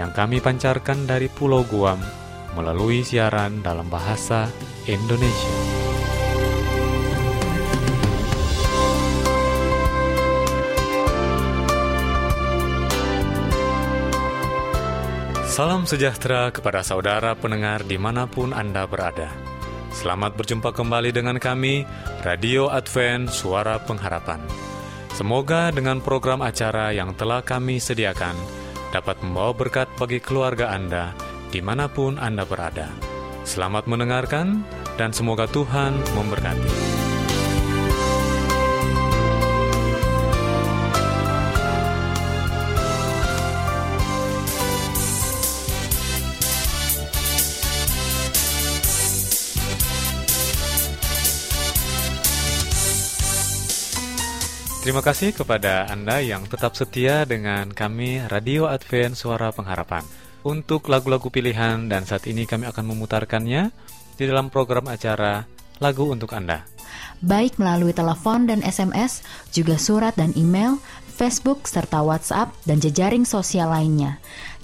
yang kami pancarkan dari Pulau Guam melalui siaran dalam bahasa Indonesia. Salam sejahtera kepada saudara pendengar di mana pun Anda berada. Selamat berjumpa kembali dengan kami, Radio Advent Suara Pengharapan. Semoga dengan program acara yang telah kami sediakan, dapat membawa berkat bagi keluarga Anda di mana pun Anda berada. Selamat mendengarkan dan semoga Tuhan memberkati. Terima kasih kepada Anda yang tetap setia dengan kami Radio Advent Suara Pengharapan. Untuk lagu-lagu pilihan dan saat ini kami akan memutarkannya di dalam program acara Lagu untuk Anda. Baik melalui telepon dan SMS, juga surat dan email, Facebook serta WhatsApp dan jejaring sosial lainnya.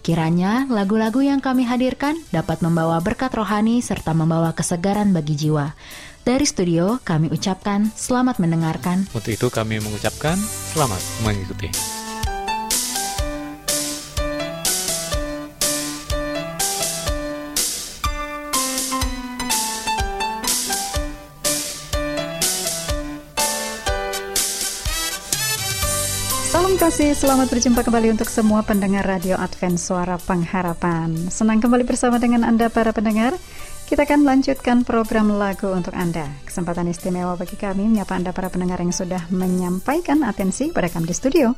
Kiranya lagu-lagu yang kami hadirkan dapat membawa berkat rohani serta membawa kesegaran bagi jiwa. Dari studio kami ucapkan selamat mendengarkan. Untuk itu kami mengucapkan selamat mengikuti. Kasih, selamat berjumpa kembali untuk semua pendengar Radio Advent Suara Pengharapan. Senang kembali bersama dengan Anda para pendengar. Kita akan melanjutkan program lagu untuk Anda. Kesempatan istimewa bagi kami menyapa Anda para pendengar yang sudah menyampaikan atensi pada kami di studio.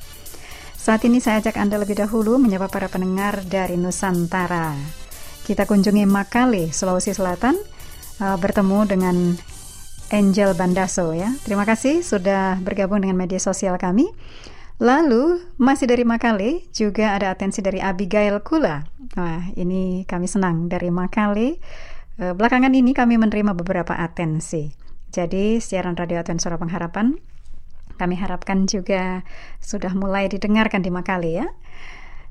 Saat ini saya ajak Anda lebih dahulu menyapa para pendengar dari Nusantara. Kita kunjungi Makale, Sulawesi Selatan, uh, bertemu dengan Angel Bandaso ya. Terima kasih sudah bergabung dengan media sosial kami. Lalu masih dari Makale juga ada atensi dari Abigail Kula. Wah, ini kami senang dari Makale Eh, belakangan ini kami menerima beberapa atensi. Jadi siaran radio Advent Suara Pengharapan kami harapkan juga sudah mulai didengarkan di Makale ya.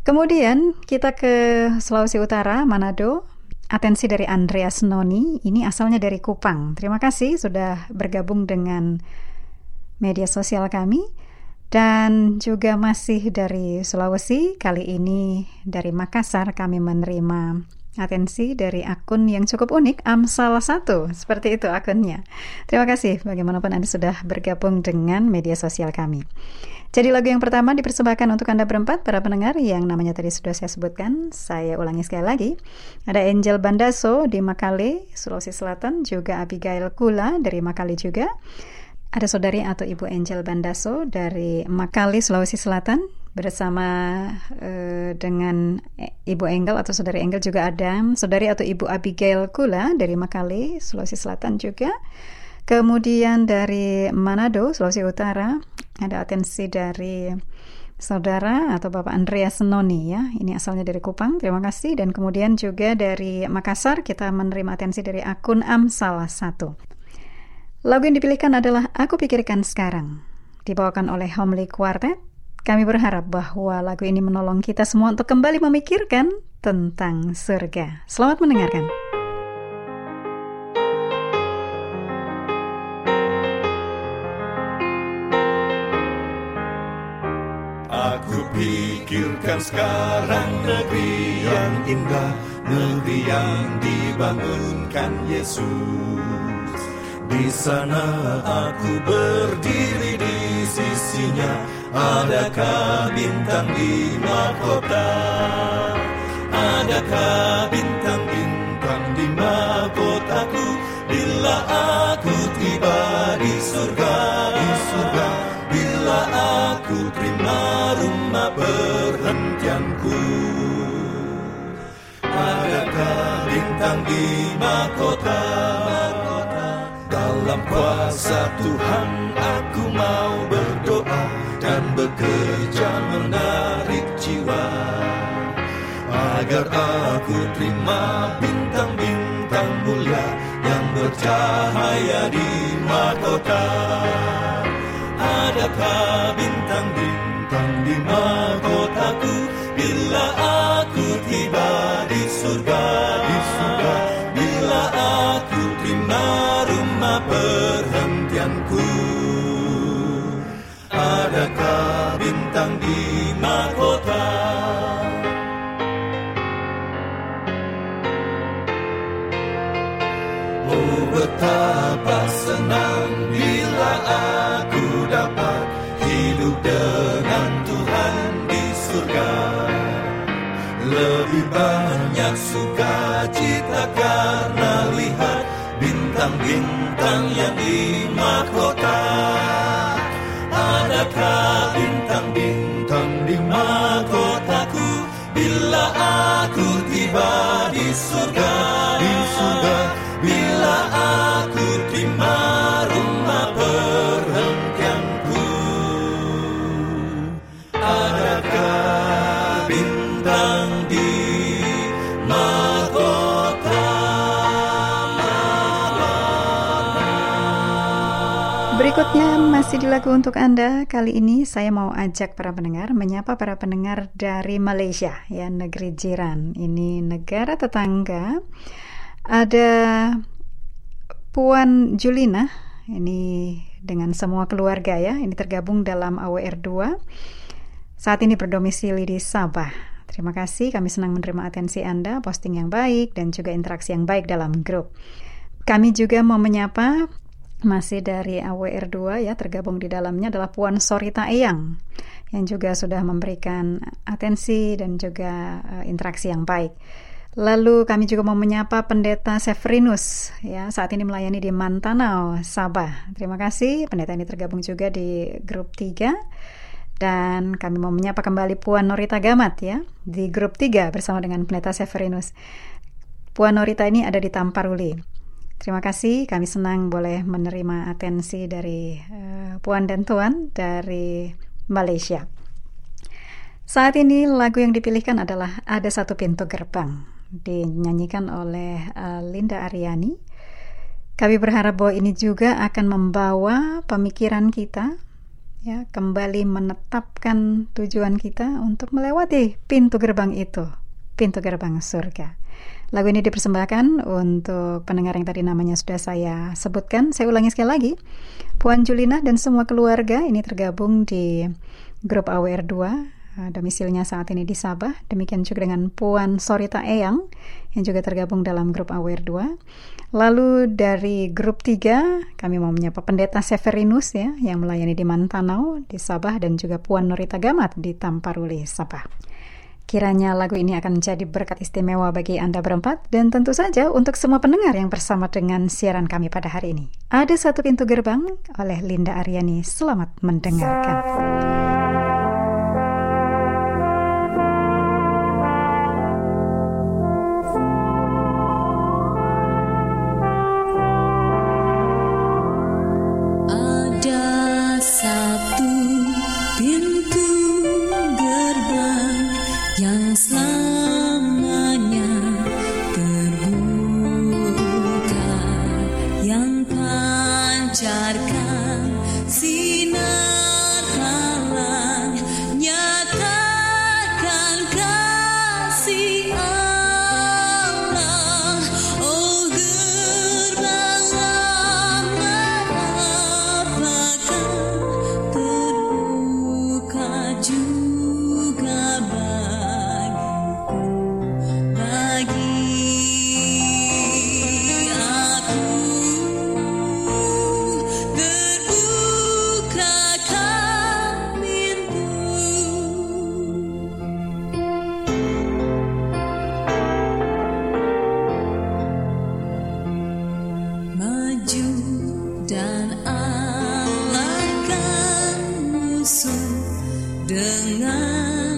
Kemudian kita ke Sulawesi Utara, Manado. Atensi dari Andreas Noni, ini asalnya dari Kupang. Terima kasih sudah bergabung dengan media sosial kami. Dan juga masih dari Sulawesi, kali ini dari Makassar kami menerima atensi dari akun yang cukup unik, Amsal 1. Seperti itu akunnya. Terima kasih bagaimanapun Anda sudah bergabung dengan media sosial kami. Jadi lagu yang pertama dipersembahkan untuk Anda berempat, para pendengar yang namanya tadi sudah saya sebutkan. Saya ulangi sekali lagi. Ada Angel Bandaso di Makale, Sulawesi Selatan, juga Abigail Kula dari Makale juga. Ada saudari atau Ibu Angel Bandaso dari Makale, Sulawesi Selatan, bersama uh, dengan Ibu Engel atau Saudari Engel juga ada Saudari atau Ibu Abigail Kula dari Makale, Sulawesi Selatan juga. Kemudian dari Manado, Sulawesi Utara, ada atensi dari Saudara atau Bapak Andreas Noni ya. Ini asalnya dari Kupang. Terima kasih dan kemudian juga dari Makassar kita menerima atensi dari akun Amsal 1. Lagu yang dipilihkan adalah Aku Pikirkan Sekarang. Dibawakan oleh Homely Quartet kami berharap bahwa lagu ini menolong kita semua untuk kembali memikirkan tentang surga. Selamat mendengarkan. Aku pikirkan sekarang negeri yang indah, negeri yang dibangunkan Yesus. Di sana aku berdiri di sisinya. Adakah bintang di mahkota? Adakah bintang-bintang di mahkotaku? Bila aku tiba di surga, di surga. Bila aku terima rumah perhentianku. Bintang di mahkota kuasa Tuhan aku mau berdoa Dan bekerja menarik jiwa. Agar aku terima bintang-bintang mulia Yang bercahaya di mahkota. Adakah bintang-bintang Bintang di mahkota. Oh betapa senang bila aku dapat hidup dengan Tuhan di surga. Lebih banyak sukacita karena lihat bintang-bintang yang di mahkota surga masih di lagu untuk Anda. Kali ini saya mau ajak para pendengar menyapa para pendengar dari Malaysia, ya negeri jiran. Ini negara tetangga. Ada Puan Julina, ini dengan semua keluarga ya. Ini tergabung dalam AWR 2. Saat ini berdomisili di Sabah. Terima kasih, kami senang menerima atensi Anda, posting yang baik, dan juga interaksi yang baik dalam grup. Kami juga mau menyapa masih dari AWR 2 ya tergabung di dalamnya adalah Puan Sorita Eyang yang juga sudah memberikan atensi dan juga uh, interaksi yang baik. Lalu kami juga mau menyapa Pendeta Severinus ya saat ini melayani di Mantanau, Sabah. Terima kasih pendeta ini tergabung juga di grup 3 dan kami mau menyapa kembali Puan Norita Gamat ya di grup 3 bersama dengan Pendeta Severinus. Puan Norita ini ada di Tamparuli. Terima kasih, kami senang boleh menerima atensi dari uh, Puan dan Tuan dari Malaysia. Saat ini lagu yang dipilihkan adalah Ada Satu Pintu Gerbang, dinyanyikan oleh uh, Linda Ariani. Kami berharap bahwa ini juga akan membawa pemikiran kita ya kembali menetapkan tujuan kita untuk melewati pintu gerbang itu, pintu gerbang surga. Lagu ini dipersembahkan untuk pendengar yang tadi namanya sudah saya sebutkan. Saya ulangi sekali lagi. Puan Julina dan semua keluarga ini tergabung di grup AWR 2 domisilnya saat ini di Sabah. Demikian juga dengan Puan Sorita Eyang yang juga tergabung dalam grup AWR 2. Lalu dari grup 3 kami mau menyapa Pendeta Severinus ya yang melayani di Mantanau di Sabah dan juga Puan Norita Gamat di Tamparuli Sabah. Kiranya lagu ini akan menjadi berkat istimewa bagi Anda berempat dan tentu saja untuk semua pendengar yang bersama dengan siaran kami pada hari ini. Ada satu pintu gerbang oleh Linda Aryani. Selamat mendengarkan. dengan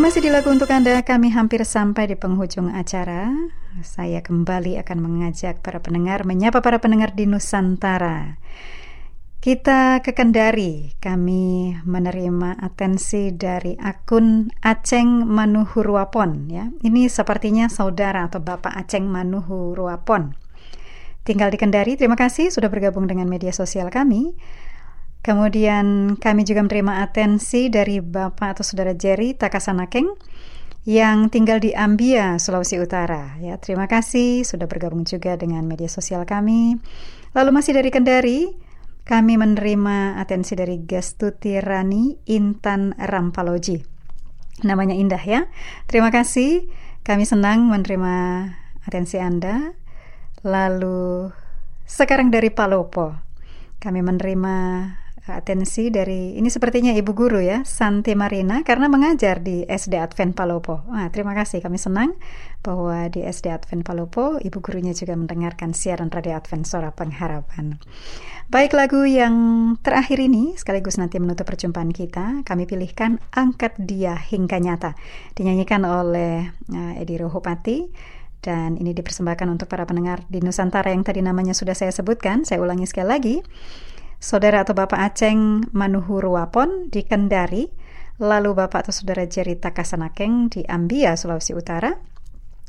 Masih di lagu untuk Anda, kami hampir sampai di penghujung acara. Saya kembali akan mengajak para pendengar, menyapa para pendengar di Nusantara. Kita ke Kendari, kami menerima atensi dari akun Aceng Manuhuruapon. Ya. Ini sepertinya saudara atau Bapak Aceng Manuhuruapon. Tinggal di Kendari, terima kasih sudah bergabung dengan media sosial kami. Kemudian kami juga menerima atensi dari Bapak atau Saudara Jerry Takasanakeng yang tinggal di Ambia, Sulawesi Utara. Ya, terima kasih sudah bergabung juga dengan media sosial kami. Lalu masih dari Kendari, kami menerima atensi dari Gestuti Rani Intan Rampaloji. Namanya indah ya. Terima kasih. Kami senang menerima atensi Anda. Lalu sekarang dari Palopo, kami menerima atensi dari ini sepertinya ibu guru ya Santi Marina karena mengajar di SD Advent Palopo. Nah, terima kasih kami senang bahwa di SD Advent Palopo ibu gurunya juga mendengarkan siaran radio Advent Suara Pengharapan. Baik lagu yang terakhir ini sekaligus nanti menutup perjumpaan kita kami pilihkan Angkat Dia Hingga Nyata dinyanyikan oleh uh, Edi Rohopati dan ini dipersembahkan untuk para pendengar di Nusantara yang tadi namanya sudah saya sebutkan. Saya ulangi sekali lagi. Saudara atau Bapak Aceng Manuhuruapon di Kendari, lalu Bapak atau Saudara Jerry Takasanakeng di Ambia, Sulawesi Utara,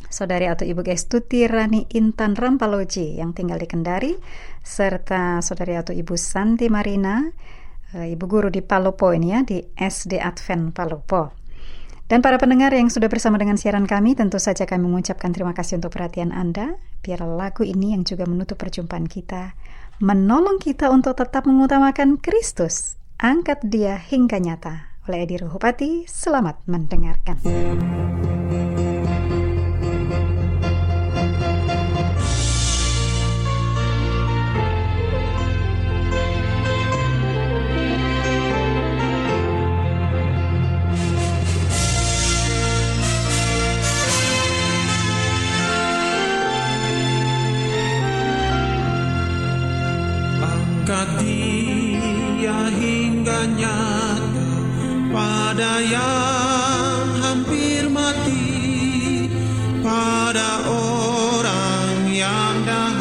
Saudari atau Ibu Gestuti Rani Intan Rampaloji yang tinggal di Kendari, serta Saudari atau Ibu Santi Marina, eh, Ibu Guru di Palopo ini ya, di SD Advent Palopo. Dan para pendengar yang sudah bersama dengan siaran kami, tentu saja kami mengucapkan terima kasih untuk perhatian Anda. Biar lagu ini yang juga menutup perjumpaan kita menolong kita untuk tetap mengutamakan Kristus. Angkat dia hingga nyata. Oleh Edi Ruhupati, selamat mendengarkan. Pada yang hampir mati, pada orang yang dahaga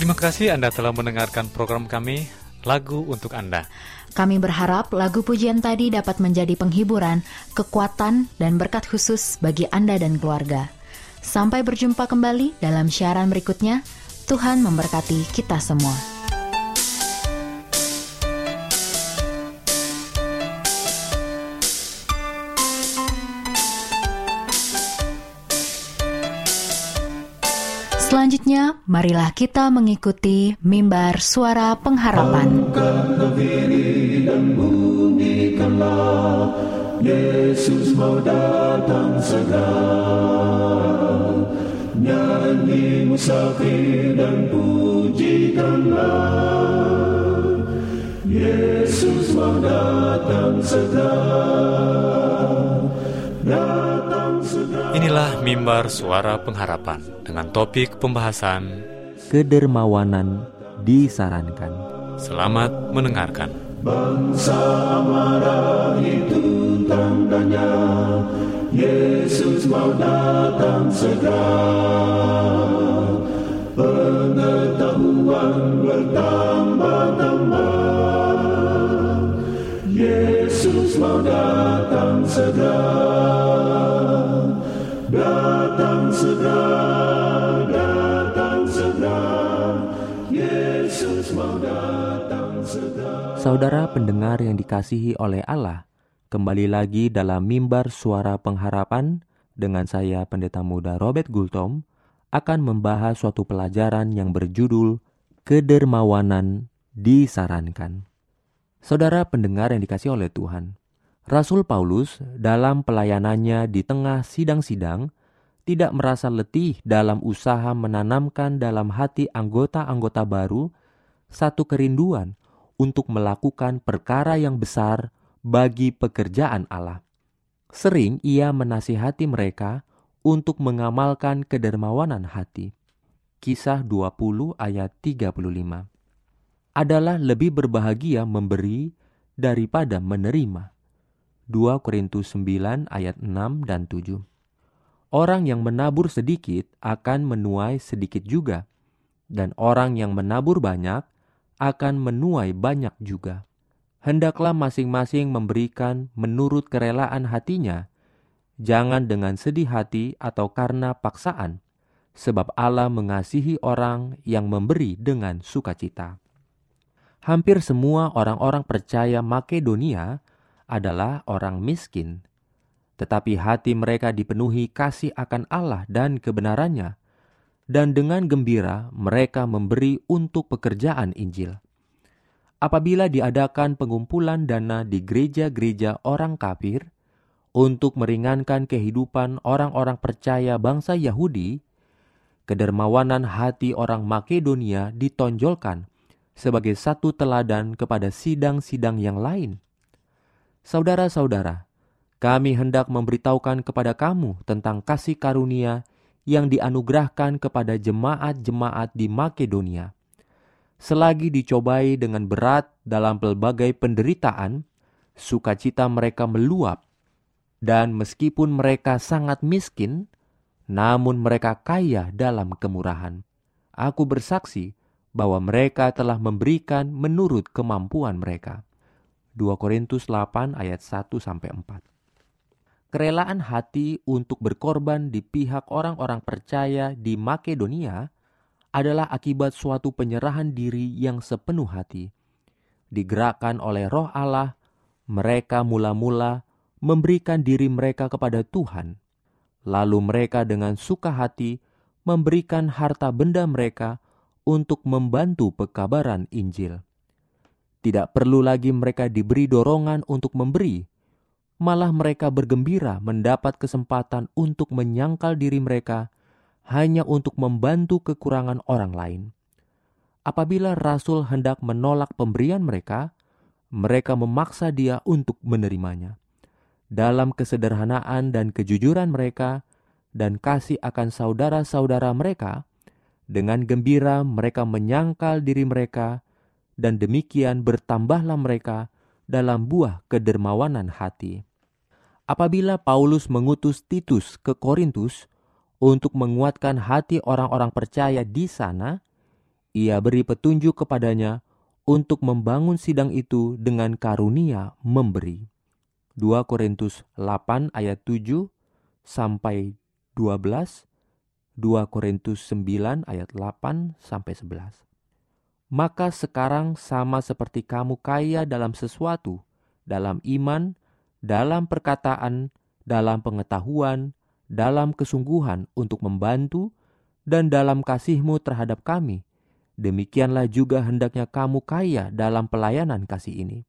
Terima kasih Anda telah mendengarkan program kami Lagu untuk Anda. Kami berharap lagu pujian tadi dapat menjadi penghiburan, kekuatan, dan berkat khusus bagi Anda dan keluarga. Sampai berjumpa kembali dalam siaran berikutnya. Tuhan memberkati kita semua. Selanjutnya, marilah kita mengikuti mimbar suara pengharapan. Yesus mau datang segera Nyanyi musafir dan pujikanlah Yesus mau datang segera Datang Inilah mimbar suara pengharapan dengan topik pembahasan kedermawanan disarankan. Selamat mendengarkan. Bangsa marah itu tandanya Yesus mau datang segera Pengetahuan bertambah-tambah Yesus mau datang segera Saudara pendengar yang dikasihi oleh Allah, kembali lagi dalam mimbar suara pengharapan dengan saya Pendeta Muda Robert Gultom akan membahas suatu pelajaran yang berjudul Kedermawanan disarankan. Saudara pendengar yang dikasihi oleh Tuhan, Rasul Paulus dalam pelayanannya di tengah sidang-sidang tidak merasa letih dalam usaha menanamkan dalam hati anggota-anggota baru satu kerinduan untuk melakukan perkara yang besar bagi pekerjaan Allah. Sering ia menasihati mereka untuk mengamalkan kedermawanan hati. Kisah 20 ayat 35. Adalah lebih berbahagia memberi daripada menerima. 2 Korintus 9 ayat 6 dan 7. Orang yang menabur sedikit akan menuai sedikit juga, dan orang yang menabur banyak akan menuai banyak juga. Hendaklah masing-masing memberikan menurut kerelaan hatinya, jangan dengan sedih hati atau karena paksaan, sebab Allah mengasihi orang yang memberi dengan sukacita. Hampir semua orang-orang percaya Makedonia adalah orang miskin, tetapi hati mereka dipenuhi kasih akan Allah dan kebenarannya, dan dengan gembira mereka memberi untuk pekerjaan Injil. Apabila diadakan pengumpulan dana di gereja-gereja orang kafir untuk meringankan kehidupan orang-orang percaya bangsa Yahudi, kedermawanan hati orang Makedonia ditonjolkan sebagai satu teladan kepada sidang-sidang yang lain. Saudara-saudara, kami hendak memberitahukan kepada kamu tentang kasih karunia yang dianugerahkan kepada jemaat-jemaat di Makedonia. Selagi dicobai dengan berat dalam pelbagai penderitaan, sukacita mereka meluap, dan meskipun mereka sangat miskin, namun mereka kaya dalam kemurahan. Aku bersaksi bahwa mereka telah memberikan menurut kemampuan mereka. 2 Korintus 8 ayat 1 sampai 4 kerelaan hati untuk berkorban di pihak orang-orang percaya di Makedonia adalah akibat suatu penyerahan diri yang sepenuh hati. Digerakkan oleh Roh Allah, mereka mula-mula memberikan diri mereka kepada Tuhan. Lalu mereka dengan suka hati memberikan harta benda mereka untuk membantu pekabaran Injil. Tidak perlu lagi mereka diberi dorongan untuk memberi, malah mereka bergembira mendapat kesempatan untuk menyangkal diri mereka hanya untuk membantu kekurangan orang lain. Apabila rasul hendak menolak pemberian mereka, mereka memaksa dia untuk menerimanya. Dalam kesederhanaan dan kejujuran mereka dan kasih akan saudara-saudara mereka, dengan gembira mereka menyangkal diri mereka, dan demikian bertambahlah mereka dalam buah kedermawanan hati apabila Paulus mengutus Titus ke Korintus untuk menguatkan hati orang-orang percaya di sana, ia beri petunjuk kepadanya untuk membangun sidang itu dengan karunia memberi. 2 Korintus 8 ayat 7 sampai 12, 2 Korintus 9 ayat 8 sampai 11. Maka sekarang sama seperti kamu kaya dalam sesuatu, dalam iman, dalam perkataan, dalam pengetahuan, dalam kesungguhan untuk membantu, dan dalam kasihmu terhadap kami, demikianlah juga hendaknya kamu kaya dalam pelayanan kasih ini.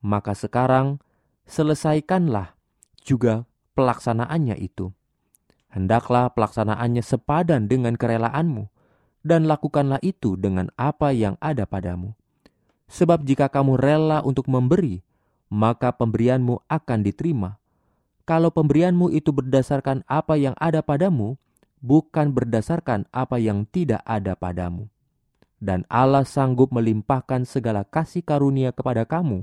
Maka sekarang selesaikanlah juga pelaksanaannya itu. Hendaklah pelaksanaannya sepadan dengan kerelaanmu, dan lakukanlah itu dengan apa yang ada padamu. Sebab jika kamu rela untuk memberi, maka pemberianmu akan diterima. Kalau pemberianmu itu berdasarkan apa yang ada padamu, bukan berdasarkan apa yang tidak ada padamu. Dan Allah sanggup melimpahkan segala kasih karunia kepada kamu,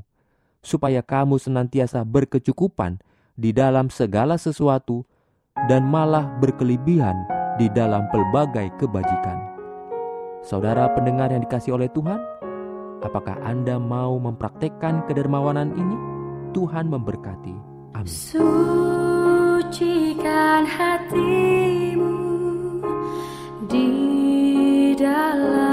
supaya kamu senantiasa berkecukupan di dalam segala sesuatu dan malah berkelebihan di dalam pelbagai kebajikan. Saudara pendengar yang dikasih oleh Tuhan, apakah Anda mau mempraktekkan kedermawanan ini? Tuhan memberkati. Amin. Sucikan hatimu di dalam